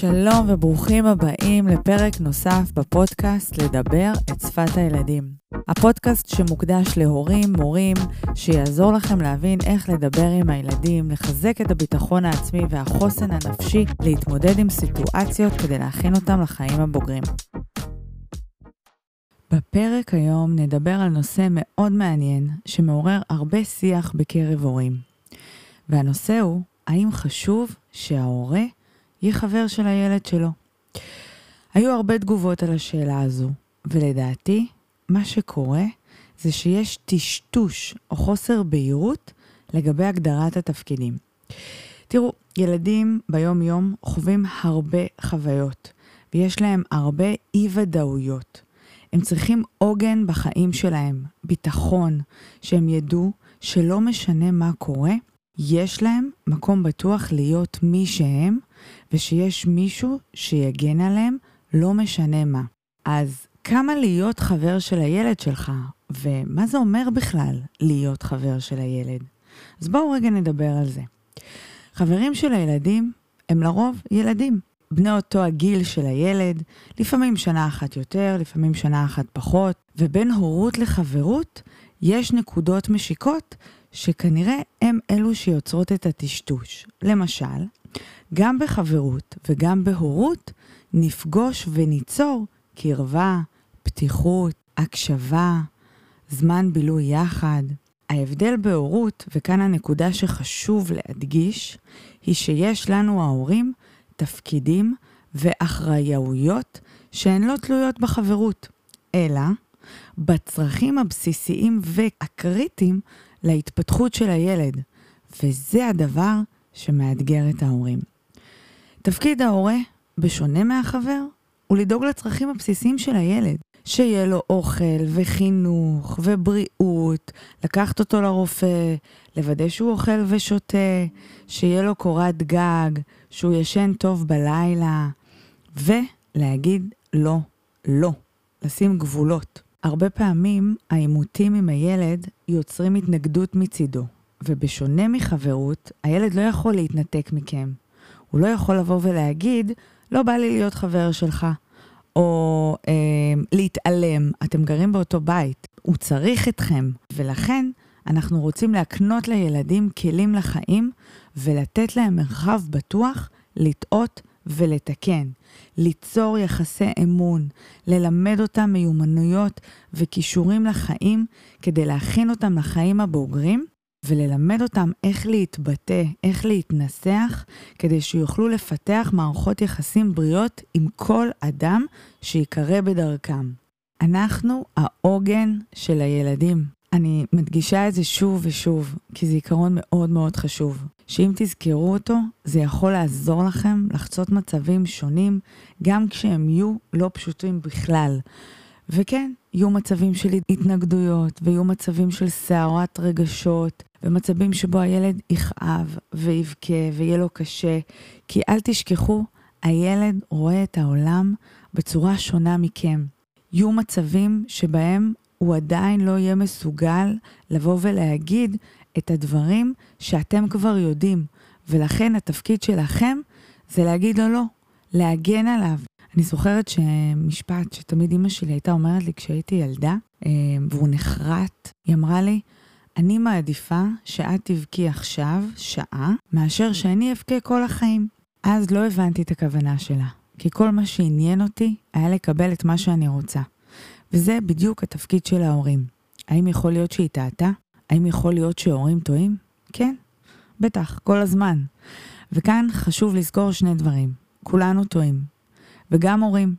שלום וברוכים הבאים לפרק נוסף בפודקאסט לדבר את שפת הילדים. הפודקאסט שמוקדש להורים, מורים, שיעזור לכם להבין איך לדבר עם הילדים, לחזק את הביטחון העצמי והחוסן הנפשי, להתמודד עם סיטואציות כדי להכין אותם לחיים הבוגרים. בפרק היום נדבר על נושא מאוד מעניין שמעורר הרבה שיח בקרב הורים. והנושא הוא, האם חשוב שההורה יהיה חבר של הילד שלו? היו הרבה תגובות על השאלה הזו, ולדעתי, מה שקורה זה שיש טשטוש או חוסר בהירות לגבי הגדרת התפקידים. תראו, ילדים ביום-יום חווים הרבה חוויות, ויש להם הרבה אי-ודאויות. הם צריכים עוגן בחיים שלהם, ביטחון, שהם ידעו שלא משנה מה קורה, יש להם מקום בטוח להיות מי שהם, ושיש מישהו שיגן עליהם, לא משנה מה. אז כמה להיות חבר של הילד שלך, ומה זה אומר בכלל להיות חבר של הילד? אז בואו רגע נדבר על זה. חברים של הילדים הם לרוב ילדים. בני אותו הגיל של הילד, לפעמים שנה אחת יותר, לפעמים שנה אחת פחות, ובין הורות לחברות יש נקודות משיקות שכנראה הם אלו שיוצרות את הטשטוש. למשל, גם בחברות וגם בהורות נפגוש וניצור קרבה, פתיחות, הקשבה, זמן בילוי יחד. ההבדל בהורות, וכאן הנקודה שחשוב להדגיש, היא שיש לנו ההורים תפקידים ואחריויות שהן לא תלויות בחברות, אלא בצרכים הבסיסיים והקריטיים להתפתחות של הילד, וזה הדבר שמאתגר את ההורים. תפקיד ההורה, בשונה מהחבר, הוא לדאוג לצרכים הבסיסיים של הילד. שיהיה לו אוכל וחינוך ובריאות, לקחת אותו לרופא, לוודא שהוא אוכל ושותה, שיהיה לו קורת גג, שהוא ישן טוב בלילה, ולהגיד לא, לא, לשים גבולות. הרבה פעמים העימותים עם הילד יוצרים התנגדות מצידו, ובשונה מחברות, הילד לא יכול להתנתק מכם. הוא לא יכול לבוא ולהגיד, לא בא לי להיות חבר שלך. או אה, להתעלם, אתם גרים באותו בית, הוא צריך אתכם, ולכן אנחנו רוצים להקנות לילדים כלים לחיים ולתת להם מרחב בטוח לטעות ולתקן, ליצור יחסי אמון, ללמד אותם מיומנויות וכישורים לחיים כדי להכין אותם לחיים הבוגרים וללמד אותם איך להתבטא, איך להתנסח, כדי שיוכלו לפתח מערכות יחסים בריאות עם כל אדם שיקרה בדרכם. אנחנו העוגן של הילדים. אני מדגישה את זה שוב ושוב, כי זה עיקרון מאוד מאוד חשוב. שאם תזכרו אותו, זה יכול לעזור לכם לחצות מצבים שונים, גם כשהם יהיו לא פשוטים בכלל. וכן, יהיו מצבים של התנגדויות, ויהיו מצבים של סערת רגשות, ומצבים שבו הילד יכאב ויבכה ויהיה לו קשה, כי אל תשכחו, הילד רואה את העולם בצורה שונה מכם. יהיו מצבים שבהם הוא עדיין לא יהיה מסוגל לבוא ולהגיד את הדברים שאתם כבר יודעים, ולכן התפקיד שלכם זה להגיד לו לא, להגן עליו. אני זוכרת שמשפט שתמיד אימא שלי הייתה אומרת לי כשהייתי ילדה, אה, והוא נחרט, היא אמרה לי, אני מעדיפה שאת תבכי עכשיו שעה, מאשר שאני אבכה כל החיים. אז לא הבנתי את הכוונה שלה, כי כל מה שעניין אותי היה לקבל את מה שאני רוצה. וזה בדיוק התפקיד של ההורים. האם יכול להיות שהיא טעתה? האם יכול להיות שהורים טועים? כן, בטח, כל הזמן. וכאן חשוב לזכור שני דברים. כולנו טועים. וגם הורים.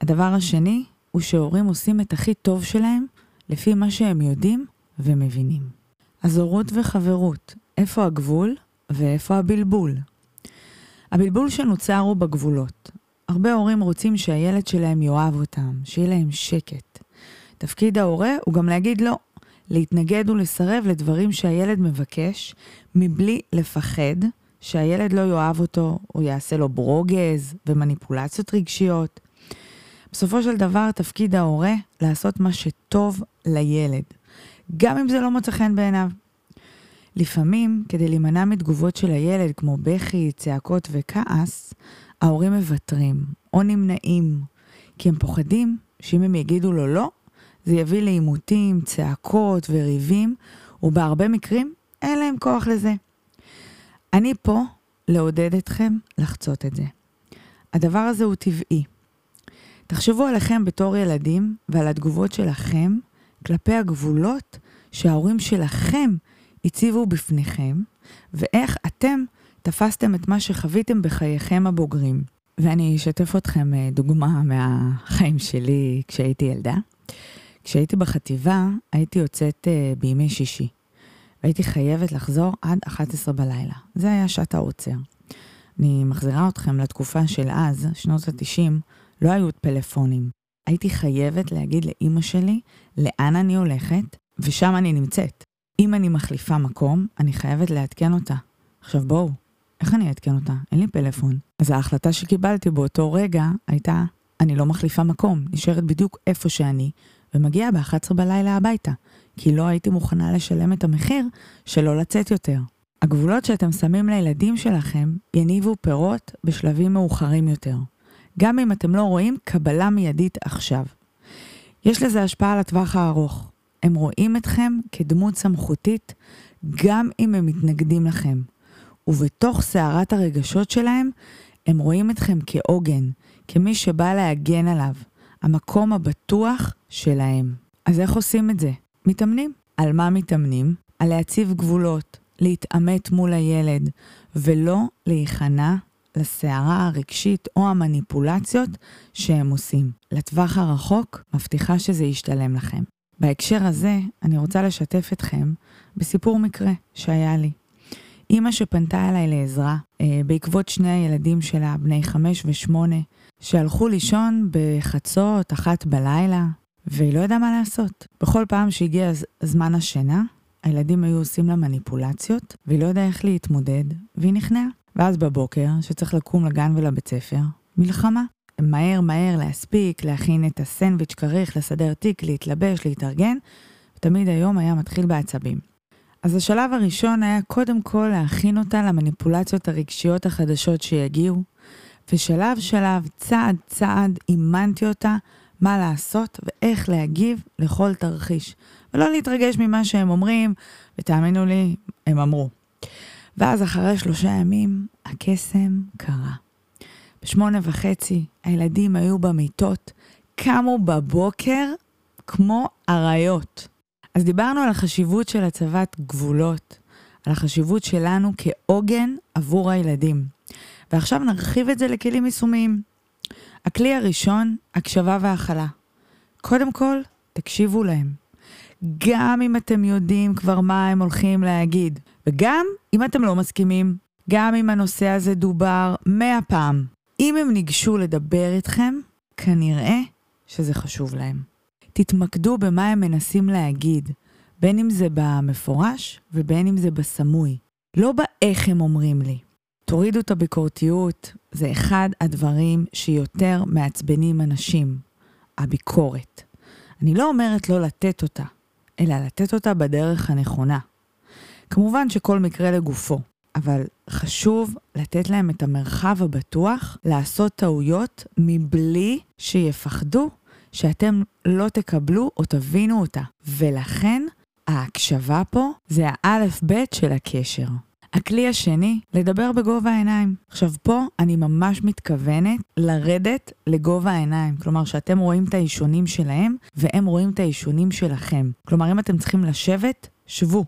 הדבר השני הוא שהורים עושים את הכי טוב שלהם לפי מה שהם יודעים ומבינים. אז הורות וחברות, איפה הגבול ואיפה הבלבול? הבלבול שנוצר הוא בגבולות. הרבה הורים רוצים שהילד שלהם יאהב אותם, שיהיה להם שקט. תפקיד ההורה הוא גם להגיד לא, להתנגד ולסרב לדברים שהילד מבקש, מבלי לפחד שהילד לא יאהב אותו או יעשה לו ברוגז ומניפולציות רגשיות. בסופו של דבר, תפקיד ההורה לעשות מה שטוב לילד. גם אם זה לא מוצא חן בעיניו. לפעמים, כדי להימנע מתגובות של הילד, כמו בכי, צעקות וכעס, ההורים מוותרים או נמנעים, כי הם פוחדים שאם הם יגידו לו לא, זה יביא לעימותים, צעקות וריבים, ובהרבה מקרים אין להם כוח לזה. אני פה לעודד אתכם לחצות את זה. הדבר הזה הוא טבעי. תחשבו עליכם בתור ילדים ועל התגובות שלכם כלפי הגבולות שההורים שלכם הציבו בפניכם, ואיך אתם תפסתם את מה שחוויתם בחייכם הבוגרים. ואני אשתף אתכם אה, דוגמה מהחיים שלי כשהייתי ילדה. כשהייתי בחטיבה, הייתי יוצאת uh, בימי שישי. והייתי חייבת לחזור עד 11 בלילה. זה היה שעת העוצר. אני מחזירה אתכם לתקופה של אז, שנות ה-90, לא היו פלאפונים. הייתי חייבת להגיד לאימא שלי לאן אני הולכת, ושם אני נמצאת. אם אני מחליפה מקום, אני חייבת לעדכן אותה. עכשיו בואו, איך אני אעדכן אותה? אין לי פלאפון. אז ההחלטה שקיבלתי באותו רגע הייתה, אני לא מחליפה מקום, נשארת בדיוק איפה שאני, ומגיעה ב-11 בלילה הביתה, כי לא הייתי מוכנה לשלם את המחיר של לא לצאת יותר. הגבולות שאתם שמים לילדים שלכם יניבו פירות בשלבים מאוחרים יותר, גם אם אתם לא רואים קבלה מיידית עכשיו. יש לזה השפעה על הטווח הארוך. הם רואים אתכם כדמות סמכותית, גם אם הם מתנגדים לכם. ובתוך סערת הרגשות שלהם, הם רואים אתכם כעוגן, כמי שבא להגן עליו, המקום הבטוח שלהם. אז איך עושים את זה? מתאמנים. על מה מתאמנים? על להציב גבולות, להתעמת מול הילד, ולא להיכנע לסערה הרגשית או המניפולציות שהם עושים. לטווח הרחוק, מבטיחה שזה ישתלם לכם. בהקשר הזה, אני רוצה לשתף אתכם בסיפור מקרה שהיה לי. אימא שפנתה אליי לעזרה, אה, בעקבות שני הילדים שלה, בני חמש ושמונה, שהלכו לישון בחצות, אחת בלילה, והיא לא ידעה מה לעשות. בכל פעם שהגיע זמן השינה, הילדים היו עושים לה מניפולציות, והיא לא ידעה איך להתמודד, והיא נכנעה. ואז בבוקר, שצריך לקום לגן ולבית ספר, מלחמה. מהר מהר להספיק, להכין את הסנדוויץ' כריך, לסדר תיק, להתלבש, להתארגן, ותמיד היום היה מתחיל בעצבים. אז השלב הראשון היה קודם כל להכין אותה למניפולציות הרגשיות החדשות שיגיעו, ושלב שלב, צעד צעד, אימנתי אותה מה לעשות ואיך להגיב לכל תרחיש. ולא להתרגש ממה שהם אומרים, ותאמינו לי, הם אמרו. ואז אחרי שלושה ימים, הקסם קרה. בשמונה וחצי הילדים היו במיטות, קמו בבוקר כמו אריות. אז דיברנו על החשיבות של הצבת גבולות, על החשיבות שלנו כעוגן עבור הילדים. ועכשיו נרחיב את זה לכלים יישומיים. הכלי הראשון, הקשבה והכלה. קודם כל, תקשיבו להם. גם אם אתם יודעים כבר מה הם הולכים להגיד, וגם אם אתם לא מסכימים, גם אם הנושא הזה דובר מאה פעם. אם הם ניגשו לדבר איתכם, כנראה שזה חשוב להם. תתמקדו במה הם מנסים להגיד, בין אם זה במפורש ובין אם זה בסמוי. לא באיך הם אומרים לי. תורידו את הביקורתיות, זה אחד הדברים שיותר מעצבנים אנשים, הביקורת. אני לא אומרת לא לתת אותה, אלא לתת אותה בדרך הנכונה. כמובן שכל מקרה לגופו, אבל חשוב לתת להם את המרחב הבטוח לעשות טעויות מבלי שיפחדו שאתם לא תקבלו או תבינו אותה. ולכן ההקשבה פה זה האלף-בית של הקשר. הכלי השני, לדבר בגובה העיניים. עכשיו, פה אני ממש מתכוונת לרדת לגובה העיניים. כלומר, שאתם רואים את האישונים שלהם, והם רואים את האישונים שלכם. כלומר, אם אתם צריכים לשבת, שבו.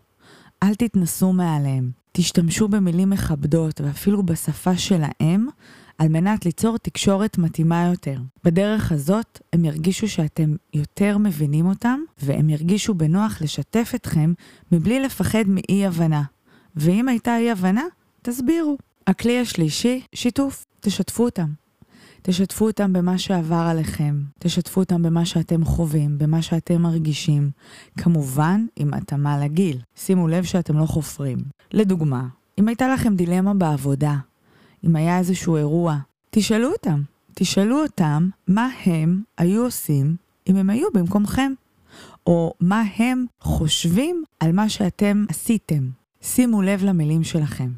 אל תתנסו מעליהם. תשתמשו במילים מכבדות, ואפילו בשפה שלהם, על מנת ליצור תקשורת מתאימה יותר. בדרך הזאת, הם ירגישו שאתם יותר מבינים אותם, והם ירגישו בנוח לשתף אתכם מבלי לפחד מאי-הבנה. ואם הייתה אי-הבנה, תסבירו. הכלי השלישי, שיתוף. תשתפו אותם. תשתפו אותם במה שעבר עליכם, תשתפו אותם במה שאתם חווים, במה שאתם מרגישים. כמובן, עם התאמה לגיל. שימו לב שאתם לא חופרים. לדוגמה, אם הייתה לכם דילמה בעבודה, אם היה איזשהו אירוע, תשאלו אותם. תשאלו אותם מה הם היו עושים אם הם היו במקומכם, או מה הם חושבים על מה שאתם עשיתם. שימו לב למילים שלכם,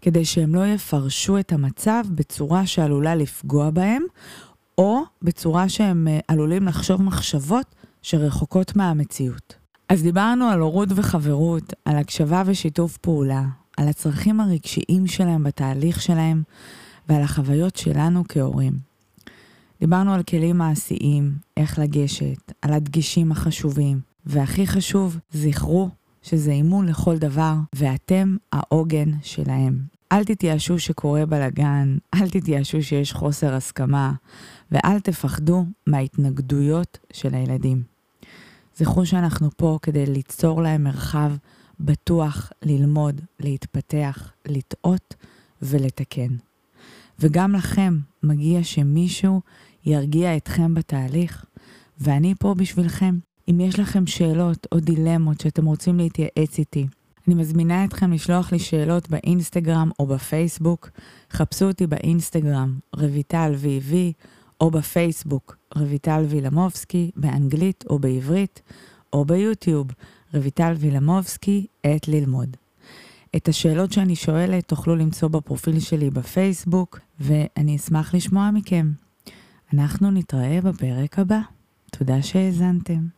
כדי שהם לא יפרשו את המצב בצורה שעלולה לפגוע בהם, או בצורה שהם אה, עלולים לחשוב מחשבות שרחוקות מהמציאות. אז דיברנו על הורות וחברות, על הקשבה ושיתוף פעולה, על הצרכים הרגשיים שלהם בתהליך שלהם ועל החוויות שלנו כהורים. דיברנו על כלים מעשיים, איך לגשת, על הדגישים החשובים, והכי חשוב, זכרו שזה אימון לכל דבר, ואתם העוגן שלהם. אל תתייאשו שקורה בלאגן, אל תתייאשו שיש חוסר הסכמה, ואל תפחדו מההתנגדויות של הילדים. זכרו שאנחנו פה כדי ליצור להם מרחב בטוח ללמוד, להתפתח, לטעות ולתקן. וגם לכם מגיע שמישהו ירגיע אתכם בתהליך, ואני פה בשבילכם. אם יש לכם שאלות או דילמות שאתם רוצים להתייעץ איתי, אני מזמינה אתכם לשלוח לי שאלות באינסטגרם או בפייסבוק. חפשו אותי באינסטגרם, רויטל ויבי, או בפייסבוק, רויטל וילמובסקי, באנגלית או בעברית, או ביוטיוב, רויטל וילמובסקי, עת ללמוד. את השאלות שאני שואלת תוכלו למצוא בפרופיל שלי בפייסבוק, ואני אשמח לשמוע מכם. אנחנו נתראה בפרק הבא. תודה שהאזנתם.